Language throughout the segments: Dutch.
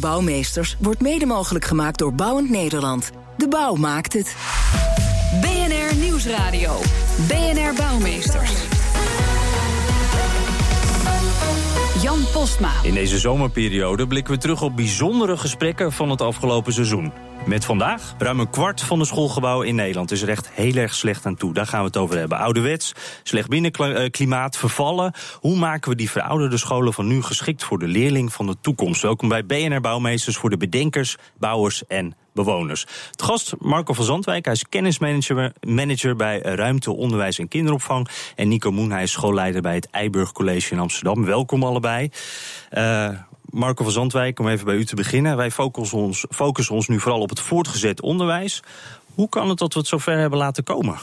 Bouwmeesters wordt mede mogelijk gemaakt door Bouwend Nederland. De bouw maakt het. BNR Nieuwsradio. BNR Bouwmeesters. Jan Postma. In deze zomerperiode blikken we terug op bijzondere gesprekken van het afgelopen seizoen. Met vandaag, ruim een kwart van de schoolgebouwen in Nederland is er echt heel erg slecht aan toe. Daar gaan we het over hebben. Ouderwets, slecht binnenklimaat, vervallen. Hoe maken we die verouderde scholen van nu geschikt voor de leerling van de toekomst? Welkom bij BNR Bouwmeesters voor de bedenkers, bouwers en bewoners. Het gast Marco van Zandwijk, hij is kennismanager manager bij Ruimte, Onderwijs en Kinderopvang. En Nico Moen, hij is schoolleider bij het Eiburg College in Amsterdam. Welkom allebei. Uh, Marco van Zandwijk, om even bij u te beginnen. Wij focussen ons, focussen ons nu vooral op het voortgezet onderwijs. Hoe kan het dat we het zover hebben laten komen?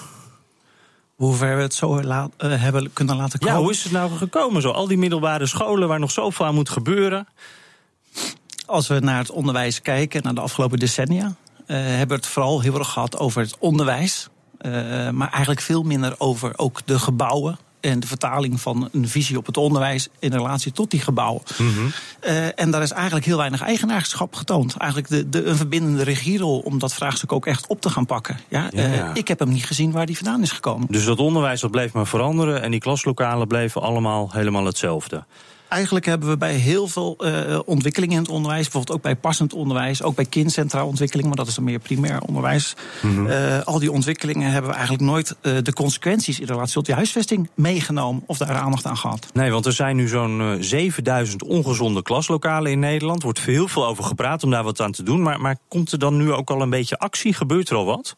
Hoe ver we het zo uh, hebben kunnen laten komen? Ja, hoe is het nou gekomen zo? Al die middelbare scholen waar nog zoveel aan moet gebeuren. Als we naar het onderwijs kijken, naar de afgelopen decennia, uh, hebben we het vooral heel erg gehad over het onderwijs. Uh, maar eigenlijk veel minder over ook de gebouwen, en de vertaling van een visie op het onderwijs in relatie tot die gebouwen. Mm -hmm. uh, en daar is eigenlijk heel weinig eigenaarschap getoond. Eigenlijk de, de, een verbindende regierol om dat vraagstuk ook echt op te gaan pakken. Ja, ja, ja. Uh, ik heb hem niet gezien waar die vandaan is gekomen. Dus dat onderwijs dat bleef maar veranderen en die klaslokalen bleven allemaal helemaal hetzelfde. Eigenlijk hebben we bij heel veel uh, ontwikkelingen in het onderwijs, bijvoorbeeld ook bij passend onderwijs, ook bij kindcentraal ontwikkeling, maar dat is dan meer primair onderwijs. Mm -hmm. uh, al die ontwikkelingen hebben we eigenlijk nooit uh, de consequenties in relatie tot die huisvesting meegenomen of daar aandacht aan gehad. Nee, want er zijn nu zo'n 7000 ongezonde klaslokalen in Nederland. Er wordt heel veel over gepraat om daar wat aan te doen. Maar, maar komt er dan nu ook al een beetje actie? Gebeurt er al wat?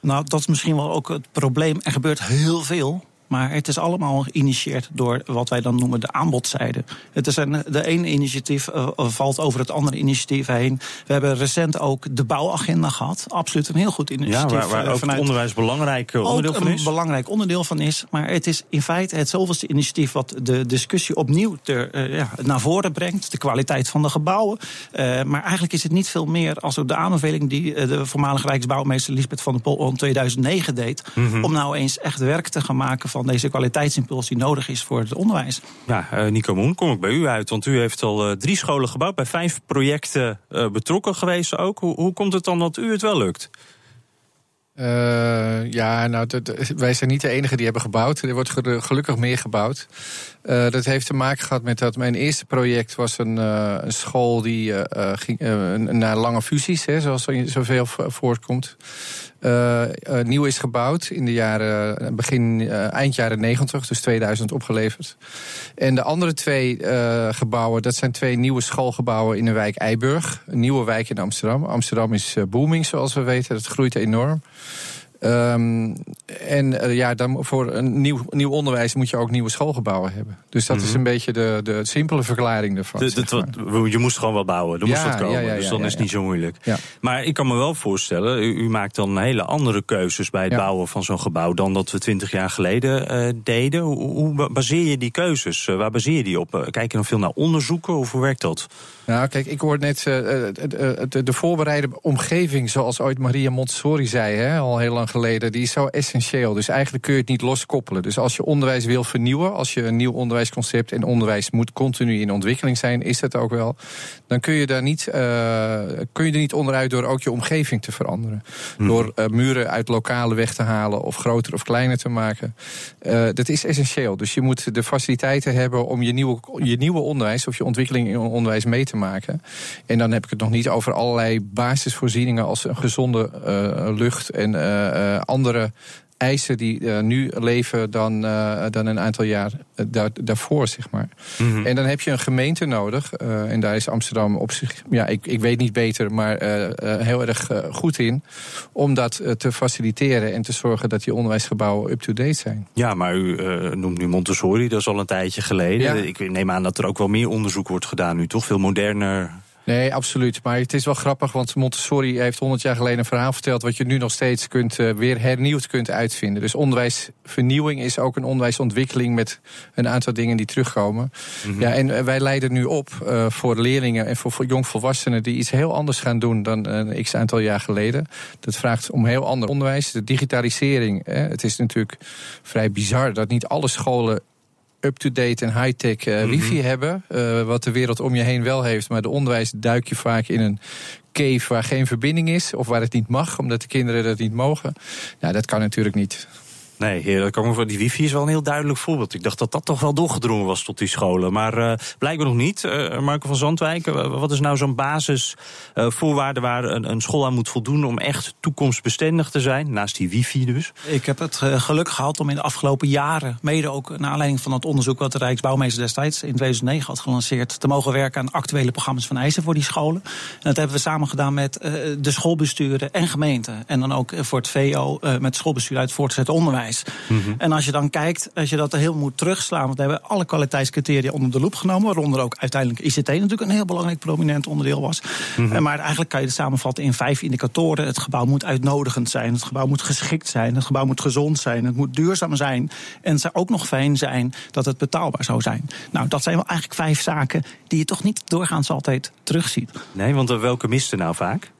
Nou, dat is misschien wel ook het probleem. Er gebeurt heel veel. Maar het is allemaal geïnitieerd door wat wij dan noemen de aanbodzijde. Het is een, de ene initiatief uh, valt over het andere initiatief heen. We hebben recent ook de bouwagenda gehad. Absoluut een heel goed initiatief. Ja, waar, waar ook vanuit het onderwijs belangrijk onderdeel van is. een belangrijk onderdeel van is. Maar het is in feite het zoveelste initiatief wat de discussie opnieuw ter, uh, ja, naar voren brengt. De kwaliteit van de gebouwen. Uh, maar eigenlijk is het niet veel meer als de aanbeveling die de voormalige Rijksbouwmeester Lisbeth van der Pol in 2009 deed. Mm -hmm. Om nou eens echt werk te gaan maken van deze kwaliteitsimpuls die nodig is voor het onderwijs. Ja, uh, Nico Moen, kom ik bij u uit. Want u heeft al uh, drie scholen gebouwd, bij vijf projecten uh, betrokken geweest ook. Hoe, hoe komt het dan dat u het wel lukt? Uh, ja, nou, wij zijn niet de enige die hebben gebouwd. Er wordt gelukkig meer gebouwd. Uh, dat heeft te maken gehad met dat mijn eerste project was een, uh, een school die ging naar lange fusies, hè, zoals zoveel voorkomt. nieuw is gebouwd in de jaren, begin, eind jaren 90, dus 2000 opgeleverd. En de andere twee gebouwen, dat zijn twee nieuwe schoolgebouwen in de wijk Eiburg. Een nieuwe wijk in Amsterdam. Amsterdam is booming, zoals we weten. Dat groeit enorm. Um, en uh, ja, dan voor een nieuw, nieuw onderwijs moet je ook nieuwe schoolgebouwen hebben. Dus dat mm -hmm. is een beetje de, de simpele verklaring ervan. De, de, wat, je moest gewoon wel bouwen, er ja, moest wat komen. Ja, ja, dus dan is het niet zo moeilijk. Maar ik kan me wel voorstellen, u, u, maakt dan hele andere keuzes bij het bouwen van zo'n gebouw dan dat we twintig jaar geleden uh, deden. Hoe, hoe, baseer je die keuzes? Uh, waar baseer je die op? Kijk je dan veel naar onderzoeken of hoe werkt dat? Nou, kijk, ik hoor net de, de, de voorbereide omgeving, zoals ooit Maria Montessori zei, hè, al heel lang geleden, die is zo essentieel. Dus eigenlijk kun je het niet loskoppelen. Dus als je onderwijs wil vernieuwen, als je een nieuw onderwijsconcept en onderwijs moet continu in ontwikkeling zijn, is dat ook wel. Dan kun je daar niet, uh, kun je er niet onderuit door ook je omgeving te veranderen. Hmm. Door uh, muren uit lokalen weg te halen of groter of kleiner te maken. Uh, dat is essentieel. Dus je moet de faciliteiten hebben om je nieuwe, je nieuwe onderwijs of je ontwikkeling in onderwijs mee te maken. En dan heb ik het nog niet over allerlei basisvoorzieningen als een gezonde lucht en andere eisen die uh, nu leven dan, uh, dan een aantal jaar daar, daarvoor, zeg maar. Mm -hmm. En dan heb je een gemeente nodig. En daar is Amsterdam op zich, ja, ik, ik weet niet beter, maar heel erg goed in. Om dat te faciliteren en te zorgen dat die onderwijsgebouwen up-to-date zijn. Ja, maar u noemt nu Montessori, dat is al een tijdje geleden. Ja. Ik neem aan dat er ook wel meer onderzoek wordt gedaan nu, toch? Veel moderner. Nee, absoluut. Maar het is wel grappig, want Montessori heeft 100 jaar geleden een verhaal verteld. wat je nu nog steeds kunt, uh, weer hernieuwd kunt uitvinden. Dus onderwijsvernieuwing is ook een onderwijsontwikkeling met een aantal dingen die terugkomen. Mhm. ja, en wij leiden nu op uh, voor leerlingen en voor, voor jongvolwassenen die iets heel anders gaan doen dan een x aantal jaar geleden. Dat vraagt om heel ander onderwijs. De digitalisering. Hè, het is natuurlijk vrij bizar dat niet alle scholen up-to-date en high-tech uh, wifi hebben. Uh, wat de wereld om je heen wel heeft. Maar de onderwijs duik je vaak in een cave waar geen verbinding is. Of waar het niet mag, omdat de kinderen dat niet mogen. Ja, dat kan natuurlijk niet. Nee, dat kan voor die wifi is wel een heel duidelijk voorbeeld. Ik dacht dat dat toch wel doorgedrongen was tot die scholen. Maar uh, blijkbaar nog niet. Uh, Marco van Zandwijk, wat is nou zo'n basisvoorwaarde waar een, een, school aan moet voldoen om echt toekomstbestendig te zijn? Naast die wifi dus. Ik heb het geluk gehad om in de afgelopen jaren, mede ook naar aanleiding van het onderzoek wat de Rijksbouwmeester destijds in 2009 had gelanceerd, te mogen werken aan actuele programma's van eisen voor die scholen. En dat hebben we samen gedaan met de schoolbesturen en gemeenten. En dan ook voor het VO met schoolbestuur uit voortgezet onderwijs. En als je dan kijkt, als je dat heel moet terugslaan, want we hebben alle kwaliteitscriteria onder de loep genomen, waaronder ook uiteindelijk ICT natuurlijk een heel belangrijk prominent onderdeel was. Mhm. Maar eigenlijk kan je het samenvatten in vijf indicatoren. Het gebouw moet uitnodigend zijn, het gebouw moet geschikt zijn, het gebouw moet gezond zijn, het moet duurzaam zijn en het zou ook nog fijn zijn dat het betaalbaar zou zijn. Nou, dat zijn wel eigenlijk vijf zaken die je toch niet doorgaans altijd terugziet. Nee, want welke miste nou vaak?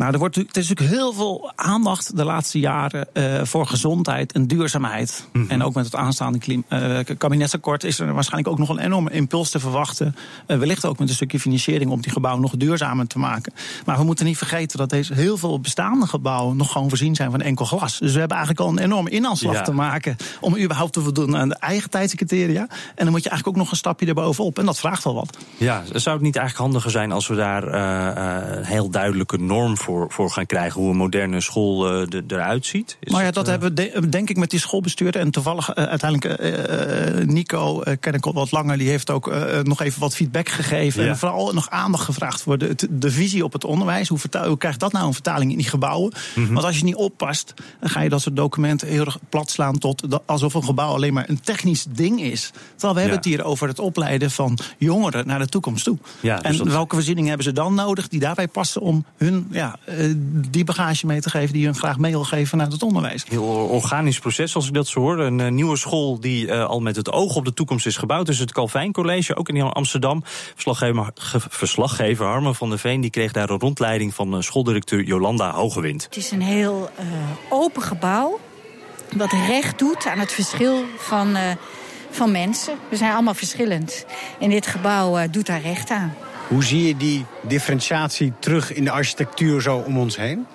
Nou, er, wordt, er is natuurlijk heel veel aandacht de laatste jaren uh, voor gezondheid en duurzaamheid. Mm -hmm. En ook met het aanstaande uh, kabinetsakkoord is er waarschijnlijk ook nog een enorme impuls te verwachten. Uh, wellicht ook met een stukje financiering om die gebouwen nog duurzamer te maken. Maar we moeten niet vergeten dat deze heel veel bestaande gebouwen nog gewoon voorzien zijn van enkel glas. Dus we hebben eigenlijk al een enorme inhaalslag ja. te maken om überhaupt te voldoen aan de eigen tijdscriteria. En dan moet je eigenlijk ook nog een stapje erbovenop. En dat vraagt wel wat. Ja, zou het niet eigenlijk handiger zijn als we daar een heel duidelijke norm voor voor, voor gaan krijgen hoe een moderne school uh, de, eruit ziet? Is nou ja, dat, uh... hebben we denk ik met die schoolbestuurder. En toevallig uh, uiteindelijk Nico, ken ik al wat langer, die heeft ook nog even wat feedback gegeven. Ja. En vooral nog aandacht gevraagd voor de, de visie op het onderwijs. Hoe, vertaal, hoe krijgt dat nou een vertaling in die gebouwen? Mm -hmm. Want als je niet oppast, dan ga je dat soort documenten heel erg plat slaan tot alsof een gebouw alleen maar een technisch ding is. Terwijl we ja. hebben het hier over het opleiden van jongeren naar de toekomst toe. Ja, dus en dat... welke voorzieningen hebben ze dan nodig die daarbij passen om hun ja, die bagage mee te geven die hun graag mee wil geven vanuit het onderwijs. Heel organisch proces, als ik dat zo hoor. Een uh, nieuwe school die uh, al met het oog op de toekomst is gebouwd. Dus het Calvijn College, ook in Amsterdam. Verslaggever, verslaggever Harmen van der Veen die kreeg daar een rondleiding van schooldirecteur Jolanda Hogewind. Het is een heel open gebouw. Wat recht doet aan het verschil van, van mensen. We zijn allemaal verschillend. En dit gebouw doet daar recht aan. Hoe zie je die differentiatie terug in de architectuur zo om ons heen?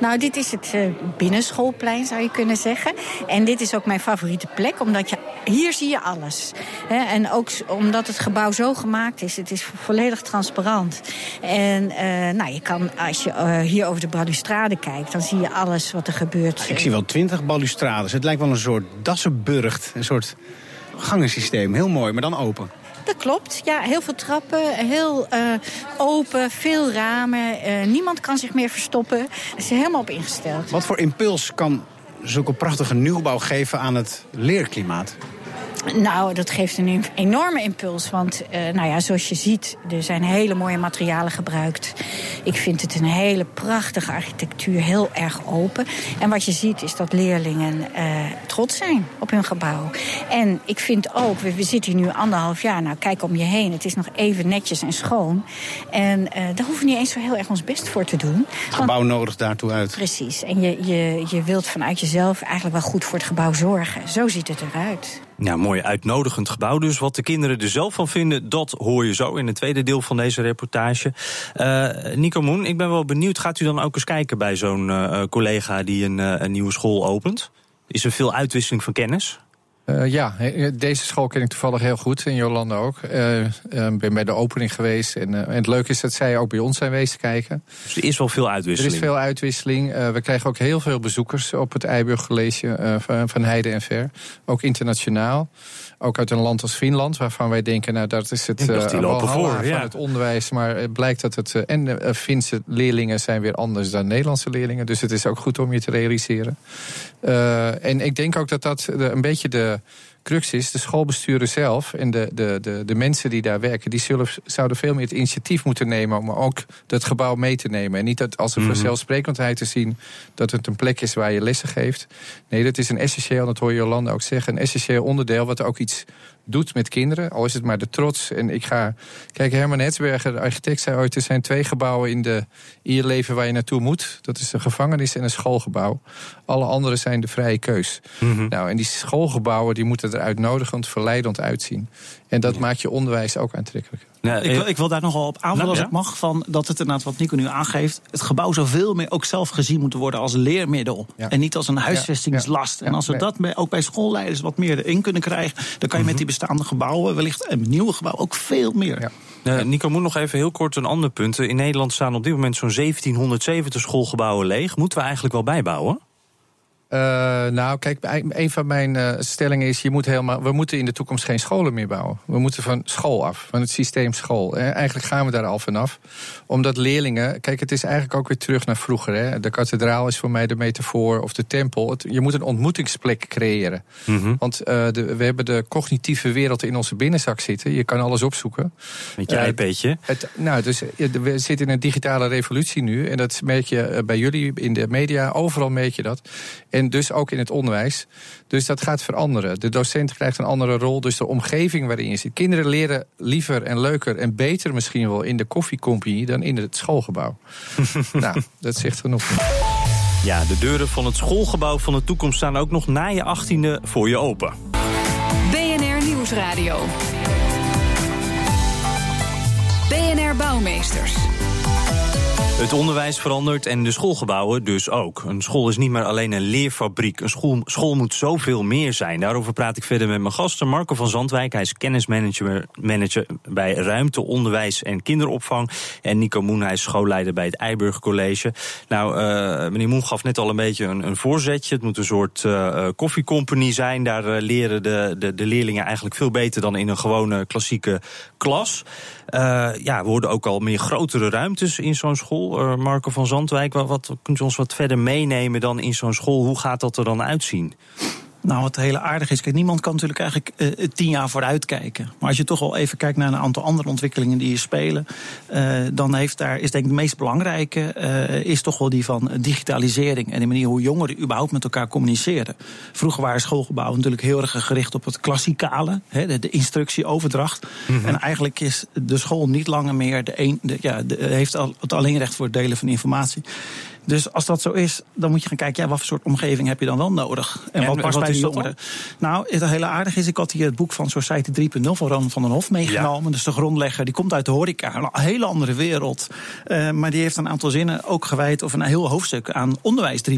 Nou, dit is het uh, binnenschoolplein, zou je kunnen zeggen. En dit is ook mijn favoriete plek, omdat je hier zie je alles. He, en ook omdat het gebouw zo gemaakt is, het is volledig transparant. En uh, nou, je kan, als je uh, hier over de balustrade kijkt, dan zie je alles wat er gebeurt. Ik zie wel twintig balustrades. Het lijkt wel een soort dassenburgt, een soort gangensysteem. Heel mooi, maar dan open. Dat klopt. Ja, heel veel trappen, heel uh, open, veel ramen. Uh, niemand kan zich meer verstoppen. Er is helemaal op ingesteld. Wat voor impuls kan zulke prachtige nieuwbouw geven aan het leerklimaat? Nou, dat geeft een enorme impuls. Want uh, nou ja, zoals je ziet, er zijn hele mooie materialen gebruikt. Ik vind het een hele prachtige architectuur, heel erg open. En wat je ziet is dat leerlingen uh, trots zijn op hun gebouw. En ik vind ook, we, we, zitten hier nu anderhalf jaar, nou kijk om je heen. Het is nog even netjes en schoon. En uh, daar hoeven we niet eens zo heel erg ons best voor te doen. Het gebouw want, nodig daartoe uit. Precies. En je, je, je wilt vanuit jezelf eigenlijk wel goed voor het gebouw zorgen. Zo ziet het eruit. Ja, mooi uitnodigend gebouw dus. Wat de kinderen er zelf van vinden, dat hoor je zo in het tweede deel van deze reportage. Uh, Nico Moen, ik ben wel benieuwd. Gaat u dan ook eens kijken bij zo'n uh, collega die een, een nieuwe school opent? Is er veel uitwisseling van kennis? Uh, ja, deze school ken ik toevallig heel goed en Jolanda ook. Ik uh, ben bij de opening geweest. En, uh, en, het leuke is dat zij ook bij ons zijn geweest kijken. Dus er is wel veel uitwisseling? Er is veel uitwisseling. we krijgen ook heel veel bezoekers op het Eiburg College van, van Heide en Ver. Ook internationaal. Ook uit een land als Finland, waarvan wij denken, nou dat is het uh, voor, ja. van het onderwijs. Maar het blijkt dat het. En Finse leerlingen zijn weer anders dan Nederlandse leerlingen. Dus het is ook goed om je te realiseren. en ik denk ook dat dat een beetje de crux is, de schoolbesturen zelf en de, de, de, de mensen die daar werken, die zullen, zouden veel meer het initiatief moeten nemen om ook dat gebouw mee te nemen. En niet dat als een Mhm. vanzelfsprekendheid te zien dat het een plek is waar je lessen geeft. Nee, dat is een essentieel, dat hoor je Jolanda ook zeggen, een essentieel onderdeel wat ook iets doet met kinderen. Al is het maar de trots. En ik ga. Kijk, Herman Hetsberger, de architect, zei ooit: er zijn twee gebouwen in, de, in je leven waar je naartoe moet. Dat is een gevangenis en een schoolgebouw. Alle andere zijn de vrije keus. Mhm. Nou, en die schoolgebouwen die moeten er uitnodigend, verleidend uitzien. En dat maakt je onderwijs ook aantrekkelijk. Ja, Ik wil, ik wil daar nogal op aanvullen Nou, als ja. ik mag. Van dat het inderdaad wat Nico nu aangeeft. Het gebouw zoveel meer ook zelf gezien moet worden als leermiddel. Ja. En niet als een huisvestingslast. Ja, En als we nee. dat bij- ook bij schoolleiders wat meer erin kunnen krijgen. Dan kan je met die bestaande gebouwen wellicht een nieuwe gebouw ook veel meer. Ja. Eh, Nico, moet nog even heel kort een ander punt. In Nederland staan op dit moment zo'n 1770 schoolgebouwen leeg. Moeten we eigenlijk wel bijbouwen? Eh, nou, kijk, een van mijn eh, stellingen is: je moet helemaal, we moeten in de toekomst geen scholen meer bouwen. We moeten van school af, van het systeem school. Eh, eigenlijk gaan we daar al vanaf. Omdat leerlingen, kijk, het is eigenlijk ook weer terug naar vroeger. Hè. De kathedraal is voor mij de metafoor, of de tempel. Het- je moet een ontmoetingsplek creëren. Mhm. Want de, we hebben de cognitieve wereld in onze binnenzak zitten. Je kan alles opzoeken. Met je iPadje. Het, nou, dus we zitten in een digitale revolutie nu. En dat merk je bij jullie in de media. Overal merk je dat. En dus ook in het onderwijs. Dus dat gaat veranderen. De docent krijgt een andere rol. Dus de omgeving waarin je zit. Kinderen leren liever en leuker en beter misschien wel in de koffiecompagnie dan in het schoolgebouw. nou, dat zegt genoeg. Ja, de deuren van het schoolgebouw van de toekomst staan ook nog na je achttiende voor je open. BNR Nieuwsradio. BNR Bouwmeesters. Het onderwijs verandert en de schoolgebouwen dus ook. Een school is niet meer alleen een leerfabriek. Een school, school moet zoveel meer zijn. Daarover praat ik verder met mijn gasten. Marco van Zandwijk, hij is kennismanager manager bij ruimte, onderwijs en kinderopvang. En Nico Moen, hij is schoolleider bij het Eiburg College. Nou, eh, meneer Moen gaf net al een beetje een, een voorzetje. Het moet een soort eh koffiecompany zijn. Daar leren de, de, de leerlingen eigenlijk veel beter dan in een gewone klassieke klas. Ja, we worden ook al meer grotere ruimtes in zo'n school. Eh, Marco van Zandwijk, wat, wat kunt u ons wat verder meenemen dan in zo'n school? Hoe gaat dat er dan uitzien? Nou, wat hele aardig is, kijk, niemand kan natuurlijk eigenlijk eh, tien jaar vooruit kijken. Maar als je toch wel even kijkt naar een aantal andere ontwikkelingen die hier spelen, eh, dan heeft daar, is denk ik de meest belangrijke, eh, is toch wel die van digitalisering en de manier hoe jongeren überhaupt met elkaar communiceren. Vroeger waren schoolgebouwen natuurlijk heel erg gericht op het klassikale, hè, de, de instructieoverdracht. En eigenlijk is de school niet langer meer de een, de, ja, de, heeft al, het alleenrecht voor het delen van informatie. Dus als dat zo is, dan moet je gaan kijken, ja, wat voor soort omgeving heb je dan wel nodig? En, En wat past wat bij de dat jongeren? Nou, het hele aardig is, ik had hier het boek van Society 3.0 van Ron van den Hof meegenomen. Dus de grondlegger, die komt uit de horeca, een hele andere wereld. Eh, maar die heeft een aantal zinnen ook gewijd, of een heel hoofdstuk aan onderwijs 3.0.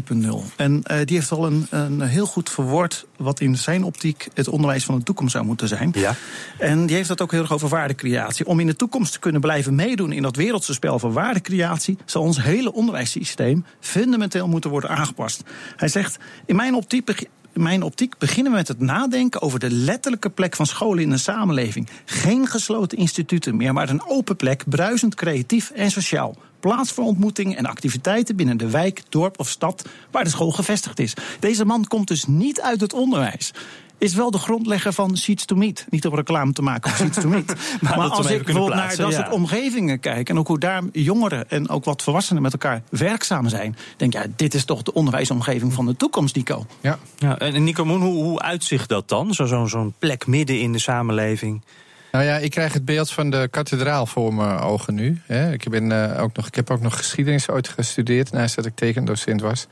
En eh, die heeft al een, een heel goed verwoord wat in zijn optiek het onderwijs van de toekomst zou moeten zijn. Ja. En die heeft het ook heel erg over waardecreatie. Om in de toekomst te kunnen blijven meedoen in dat wereldse spel van waardecreatie, zal ons hele onderwijssysteem fundamenteel moeten worden aangepast. Hij zegt: In mijn optiek. in mijn optiek beginnen we met het nadenken over de letterlijke plek van scholen in een samenleving. Geen gesloten instituten meer, maar een open plek, bruisend creatief en sociaal. Plaats voor ontmoetingen en activiteiten binnen de wijk, dorp of stad waar de school gevestigd is. Deze man komt dus niet uit het onderwijs. Is wel de grondlegger van Seeds to Meet. Niet om reclame te maken voor Seeds to Meet. maar als ik bijvoorbeeld naar dat ja. soort omgevingen kijk. en ook hoe daar jongeren en ook wat volwassenen met elkaar werkzaam zijn. denk ja, dit is toch de onderwijsomgeving van de toekomst, Nico. Ja. Ja, en Nico Moen, hoe, hoe uitzicht dat dan? Zo- Zo'n zo'n plek midden in de samenleving. Nou ja, ik krijg het beeld van de kathedraal voor mijn ogen nu. hè. Ik, ben, eh, ook nog, ik heb ook nog geschiedenis ooit gestudeerd, naast dat ik tekendocent was.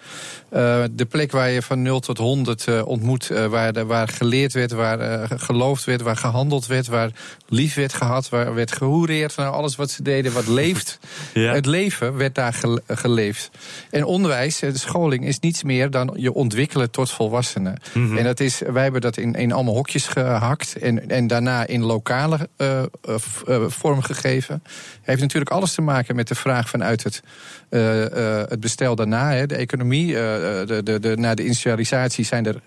Eh, de plek waar je van 0 tot 100 eh, ontmoet, waar, de- waar geleerd werd, waar geloofd werd, waar gehandeld werd, waar lief werd gehad, waar werd gehoereerd. Nou, alles wat ze deden, wat leeft. Ja. Het leven werd daar gele- geleefd. En onderwijs, de scholing, is niets meer dan je ontwikkelen tot volwassenen. Mhm. En dat is, wij hebben dat in, in allemaal hokjes gehakt en, en daarna in lokale eh, eh, v- eh, vorm gegeven. Heeft natuurlijk alles te maken met de vraag vanuit het, eh, eh, het bestel daarna. Hè. De economie, eh, de, de, de, na de industrialisatie zijn er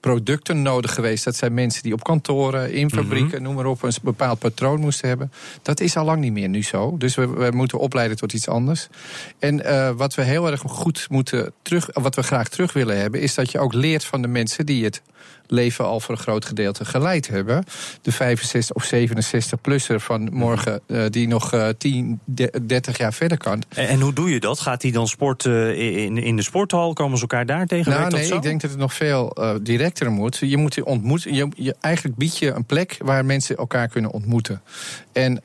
producten nodig geweest. Dat zijn mensen die op kantoren, in fabrieken, noem maar op, een bepaald patroon moesten hebben. Dat is al lang niet meer nu zo. Dus we, we moeten opleiden tot iets anders. En uh, wat we heel erg goed moeten terug, wat we graag terug willen hebben, is dat je ook leert van de mensen die het leven al voor een groot gedeelte geleid hebben. De 65 of 67-plusser van morgen, uh, die nog uh, 10, 30 jaar verder kan. En, en, hoe doe je dat? Gaat hij dan sporten in, in de sporthal? Komen ze elkaar daar tegen? Nou, nee, ik denk dat het nog veel directer moet. Je moet je ontmoeten. Je, je, eigenlijk bied je een plek waar mensen elkaar kunnen ontmoeten. En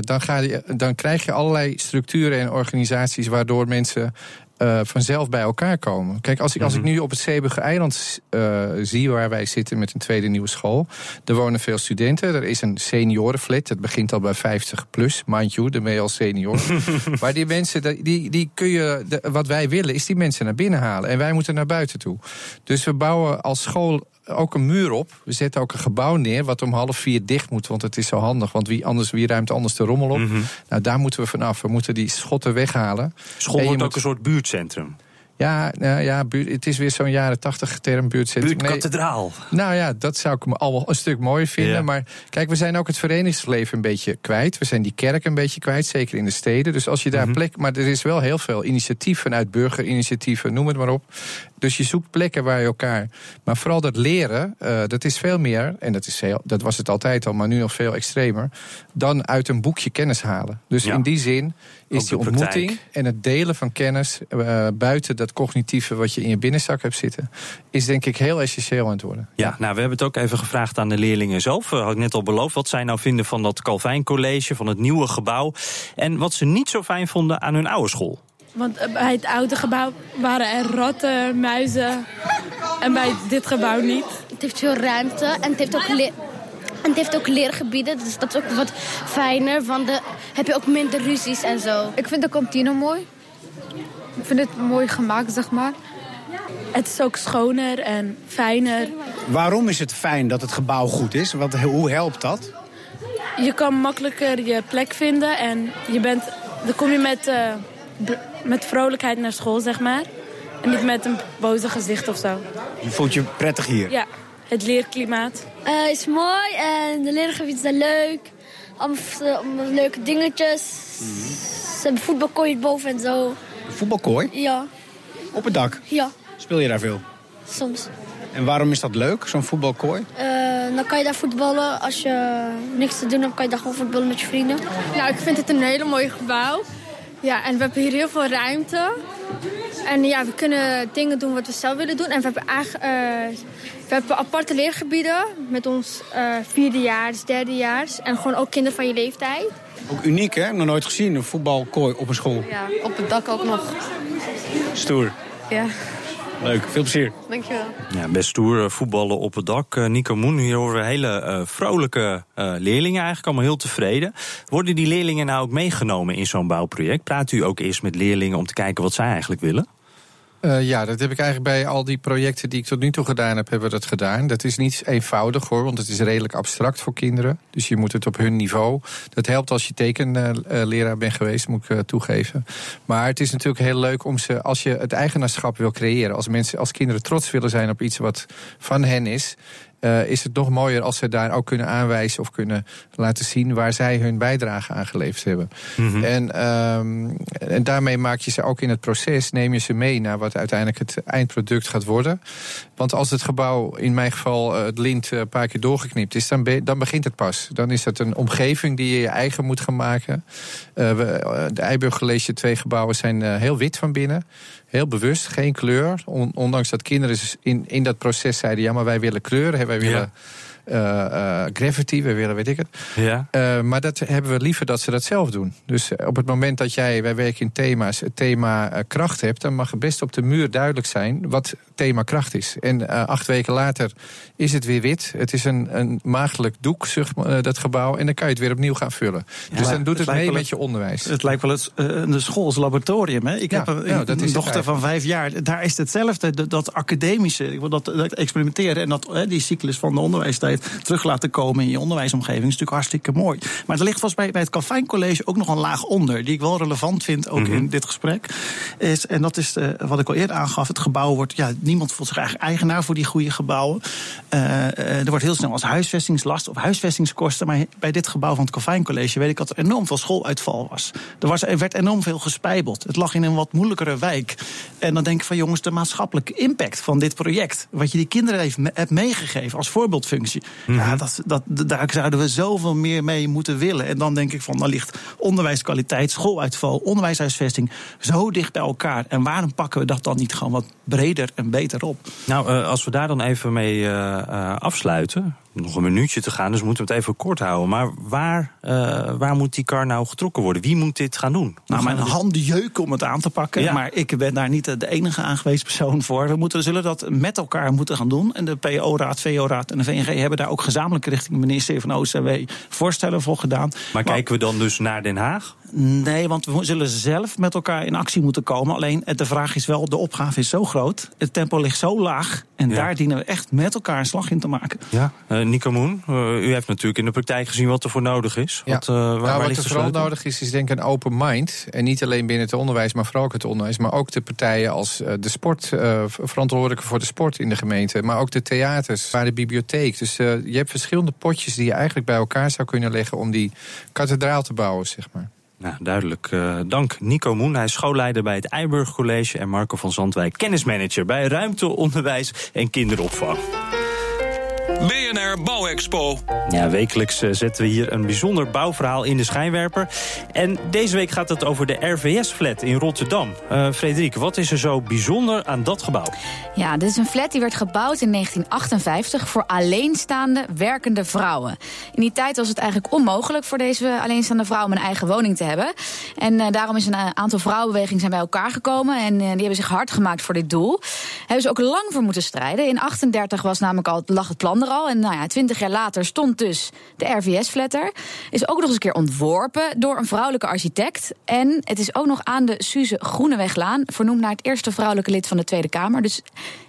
dan, ga je, dan krijg je allerlei structuren en organisaties waardoor mensen uh, vanzelf bij elkaar komen. Kijk, als ik, als ik mhm. nu op het Zeeburger eiland uh, zie waar wij zitten met een tweede nieuwe school. Er wonen veel studenten. Er is een seniorenflat. Dat begint al bij 50 plus. Mind you, de ben al senior. maar die mensen, die, die kun je. De, wat wij willen, is die mensen naar binnen halen. En wij moeten naar buiten toe. Dus we bouwen als school ook een muur op. We zetten ook een gebouw neer wat om half vier dicht moet. Want het is zo handig. Want wie, anders, wie ruimt anders de rommel op? Mhm. Nou, daar moeten we vanaf. We moeten die schotten weghalen. School wordt ook een soort buurtcentrum. Ja, nou ja, het is weer zo'n jaren tachtig term buurtcentrum. Buurtkathedraal. Nee, nou ja, dat zou ik me al een stuk mooier vinden. Maar kijk, we zijn ook het verenigingsleven een beetje kwijt. We zijn die kerk een beetje kwijt, zeker in de steden. Dus als je daar mm plek... Maar er is wel heel veel initiatief vanuit burgerinitiatieven, noem het maar op. Dus je zoekt plekken waar je elkaar. Maar vooral dat leren, uh, dat is veel meer, en dat, is heel, dat was het altijd al, maar nu nog veel extremer, dan uit een boekje kennis halen. Dus in die zin is die ontmoeting en het delen van kennis uh, buiten dat cognitieve wat je in je binnenzak hebt zitten, is denk ik heel essentieel aan het worden. Ja, nou, we hebben het ook even gevraagd aan de leerlingen zelf. Uh, had ik net al beloofd wat zij nou vinden van dat Calvijn College, van het nieuwe gebouw. En wat ze niet zo fijn vonden aan hun oude school. Want bij het oude gebouw waren er ratten, muizen. En bij dit gebouw niet. Het heeft veel ruimte en het heeft ook leer... En het heeft ook leergebieden, dus dat is ook wat fijner. Want de, heb je ook minder ruzies en zo. Ik vind de kantine mooi. Ik vind het mooi gemaakt, zeg maar. Het is ook schoner en fijner. Waarom is het fijn dat het gebouw goed is? Wat, hoe helpt dat? Je kan makkelijker je plek vinden en je bent, dan kom je met... Uh, met vrolijkheid naar school, zeg maar. En niet met een boze gezicht of zo. Je voelt je prettig hier? Ja, het leerklimaat. Het uh, is mooi en de leergebieden zijn leuk. Allemaal, allemaal leuke dingetjes. Mm -hmm. Ze hebben voetbalkooi boven en zo. Een voetbalkooi? Ja. Op het dak? Ja. Speel je daar veel? Soms. En waarom is dat leuk, zo'n voetbalkooi? Uh, dan kan je daar voetballen. Als je niks te doen hebt, kan je daar gewoon voetballen met je vrienden. Nou, ik vind het een hele mooi gebouw. Ja, en we hebben hier heel veel ruimte. En ja, we kunnen dingen doen wat we zelf willen doen. En we hebben, uh, we hebben aparte leergebieden met ons uh, vierdejaars, derdejaars. En gewoon ook kinderen van je leeftijd. Ook uniek, hè? Nog nooit gezien, een voetbalkooi op een school. Ja, op het dak ook nog. Stoer. Ja. Leuk, veel plezier. Dankjewel. Ja, best stoer eh, voetballen op het dak. Uh, Nico Moen, hier horen we hele uh, vrolijke uh, leerlingen, eigenlijk allemaal heel tevreden. Worden die leerlingen nou ook meegenomen in zo'n bouwproject? Praat u ook eerst met leerlingen om te kijken wat zij eigenlijk willen? Uh, ja, dat heb ik eigenlijk bij al die projecten die ik tot nu toe gedaan heb, hebben we dat gedaan. Dat is niet eenvoudig hoor, want het is redelijk abstract voor kinderen. Dus je moet het op hun niveau. Dat helpt als je tekenleraar bent geweest, moet ik uh, toegeven. Maar het is natuurlijk heel leuk om ze, als je het eigenaarschap wil creëren, als mensen, als kinderen trots willen zijn op iets wat van hen is, uh, is het nog mooier als ze daar ook kunnen aanwijzen of kunnen laten zien waar zij hun bijdrage aan geleverd hebben. Mm -hmm. en, um, en daarmee maak je ze ook in het proces, neem je ze mee naar wat uiteindelijk het eindproduct gaat worden. Want als het gebouw, in mijn geval uh, het lint, een paar keer doorgeknipt is, dan, be dan begint het pas. Dan is het een omgeving die je je eigen moet gaan maken. Uh, we, de Eiburg College, twee gebouwen zijn heel wit van binnen. Heel bewust, geen kleur. ondanks dat kinderen in, in dat proces zeiden: ja, maar wij willen kleuren, wij willen. Ja. Uh, uh, gravity, we willen weet ik het. Ja. Uh, maar dat hebben we liever dat ze dat zelf doen. Dus op het moment dat jij, wij werken in thema's, het thema kracht hebt, dan mag het best op de muur duidelijk zijn wat thema kracht is. En acht weken later is het weer wit. Het is een, een maagdelijk doek, zeg, dat gebouw. En dan kan je het weer opnieuw gaan vullen. Ja, dus dan doet het, het mee met je onderwijs. Het lijkt wel het, de school als laboratorium. Hè? Ik ja, heb een, ja, dat een dochter van vijf jaar. Daar is hetzelfde, dat, dat academische, dat, dat experimenteren en dat, die cyclus van de onderwijstijd terug laten komen in je onderwijsomgeving. is natuurlijk hartstikke mooi. Maar er ligt volgens mij bij het Calvijn College ook nog een laag onder, die ik wel relevant vind, ook Mhm. in dit gesprek. Is, en dat is eh, wat ik al eerder aangaf. Het gebouw wordt, ja, niemand voelt zich eigenlijk eigenaar voor die goede gebouwen. Eh, eh, er wordt heel snel als huisvestingslast of huisvestingskosten. Maar bij dit gebouw van het Calvijn College weet ik dat er enorm veel schooluitval was. Er, was, er werd enorm veel gespijbeld. Het lag in een wat moeilijkere wijk. En dan denk ik van jongens, de maatschappelijke impact van dit project. Wat je die kinderen heeft, hebt meegegeven als voorbeeldfunctie. Ja, dat, dat, daar zouden we zoveel meer mee moeten willen. En dan denk ik van, dan ligt onderwijskwaliteit, schooluitval, onderwijshuisvesting zo dicht bij elkaar. En waarom pakken we dat dan niet gewoon wat breder en beter op? Nou, eh, als we daar dan even mee eh, eh, afsluiten. Nog een minuutje te gaan, dus we moeten het even kort houden. Maar waar, eh, waar moet die kar nou getrokken worden? Wie moet dit gaan doen? Nou, mijn we dit- handen jeuken om het aan te pakken. Ja. Maar ik ben daar niet de enige aangewezen persoon voor. We moeten, zullen dat met elkaar moeten gaan doen. En de PO-raad, VO-raad en de VNG hebben daar ook gezamenlijk richting de ministerie van OCW voorstellen voor gedaan. Maar kijken we dan dus naar Den Haag? Nee, want we zullen zelf met elkaar in actie moeten komen. Alleen eh, de vraag is wel, de opgave is zo groot. Het tempo ligt zo laag. En Ja. daar dienen we echt met elkaar een slag in te maken. Ja. Eh, Nico Moen, eh, u heeft natuurlijk in de praktijk gezien wat er voor nodig is. Ja. Wat, eh, waar, nou, waar wat ligt er vooral sleutel? nodig is, is denk ik een open mind. En niet alleen binnen het onderwijs, maar vooral ook het onderwijs. Maar ook de partijen als de sport, eh, verantwoordelijke voor de sport in de gemeente. Maar ook de theaters, waar de bibliotheek. Dus je hebt verschillende potjes die je eigenlijk bij elkaar zou kunnen leggen... om die kathedraal te bouwen, zeg maar. Nou, duidelijk. Eh, dank Nico Moen. Hij is schoolleider bij het Eiburg College. En Marco van Zandwijk, kennismanager bij ruimte, onderwijs en kinderopvang. BNR Bouwexpo. Ja, wekelijks eh, zetten we hier een bijzonder bouwverhaal in de schijnwerper. En deze week gaat het over de RVS-flat in Rotterdam. Eh Frederik, wat is er zo bijzonder aan dat gebouw? Ja, dit is een flat die werd gebouwd in 1958 voor alleenstaande werkende vrouwen. In die tijd was het eigenlijk onmogelijk voor deze alleenstaande vrouwen een eigen woning te hebben. En eh, daarom is een aantal vrouwenbewegingen zijn bij elkaar gekomen en eh, die hebben zich hard gemaakt voor dit doel. Hebben ze ook lang voor moeten strijden. In 38 was namelijk al, lag het plan En nou ja, 20 jaar later stond dus de RVS-flat er. Is ook nog eens een keer ontworpen door een vrouwelijke architect. En het is ook nog aan de Suze Groeneweglaan, vernoemd naar het eerste vrouwelijke lid van de Tweede Kamer. Dus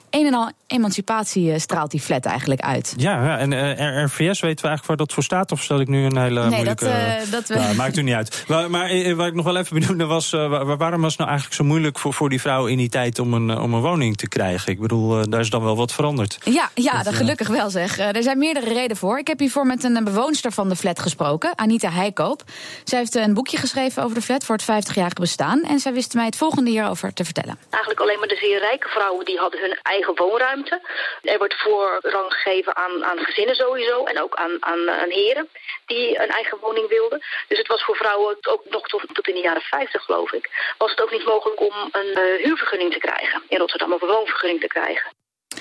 een en al emancipatie eh, straalt die flat eigenlijk uit. Ja, ja, en eh, RVS, weten we eigenlijk waar dat voor staat? Of stel ik nu een hele Nee, moeilijke... dat, eh, dat we- Nou, maakt u niet uit. Maar, maar waar ik nog wel even benoemde was... eh, waar- waarom was het nou eigenlijk zo moeilijk voor, voor die vrouw in die tijd... om een, om een woning te krijgen? Ik bedoel, daar is dan wel wat veranderd. Ja, ja Dat, dat gelukkig wel zeg. Er zijn meerdere redenen voor. Ik heb hiervoor met een bewoonster van de flat gesproken, Anita Heikoop. Zij heeft een boekje geschreven over de flat voor het 50-jarige bestaan. En zij wist mij het volgende hierover te vertellen. Eigenlijk alleen maar de zeer rijke vrouwen die hadden hun eigen woonruimte. Er wordt voorrang gegeven aan, aan gezinnen sowieso en ook aan, aan, aan heren die een eigen woning wilden. Dus het was voor vrouwen ook nog tot, tot in de jaren 50 geloof ik, was het ook niet mogelijk om een eh, huurvergunning te krijgen in Rotterdam of een woonvergunning te krijgen.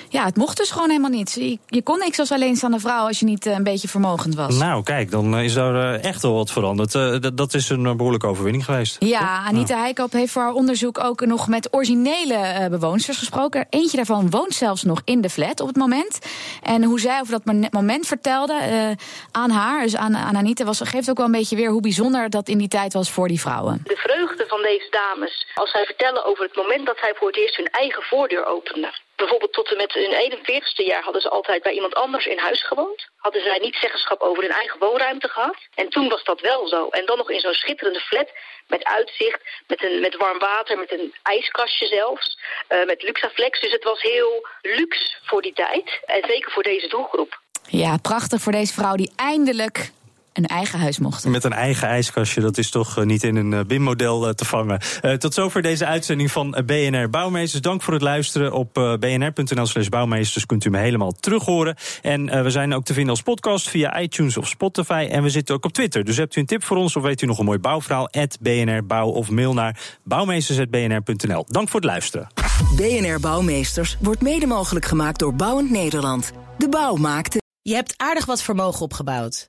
Ja, het mocht dus gewoon helemaal niet. Je, kon niks als alleenstaande vrouw als je niet eh, een beetje vermogend was. Nou, kijk, dan eh, is daar eh, echt wel wat veranderd. Dat- is een eh, behoorlijke overwinning geweest. Ja, Anita Heikoop heeft voor haar onderzoek ook nog met originele bewoonsters gesproken. Eentje daarvan woont zelfs nog in de flat op het moment. En hoe zij over dat mo- moment vertelde eh, aan haar, dus aan, aan Anita, was, geeft ook wel een beetje weer hoe bijzonder dat in die tijd was voor die vrouwen. De vreugde van deze dames als zij vertellen over het moment dat zij voor het eerst hun eigen voordeur openden. Bijvoorbeeld tot en met hun 41ste jaar hadden ze altijd bij iemand anders in huis gewoond. Hadden zij niet zeggenschap over hun eigen woonruimte gehad. En toen was dat wel zo. En dan nog in zo'n schitterende flat met uitzicht, met, een, met warm water, met een ijskastje zelfs. eh, met Luxaflex. Dus het was heel luxe voor die tijd. En zeker voor deze doelgroep. Ja, prachtig voor deze vrouw die eindelijk een eigen huis mocht. Met een eigen ijskastje, dat is toch eh, niet in een eh, BIM-model eh, te vangen. Eh, tot zover deze uitzending van BNR Bouwmeesters. Dank voor het luisteren. Op bnr.nl slash bouwmeesters kunt u me helemaal terug horen. En eh, we zijn ook te vinden als podcast via iTunes of Spotify. En we zitten ook op Twitter. Dus hebt u een tip voor ons of weet u nog een mooi bouwverhaal? BNR Bouw of mail naar bouwmeesters.bnr.nl. Dank voor het luisteren. BNR Bouwmeesters wordt mede mogelijk gemaakt door Bouwend Nederland. De bouw maakte. Je hebt aardig wat vermogen opgebouwd.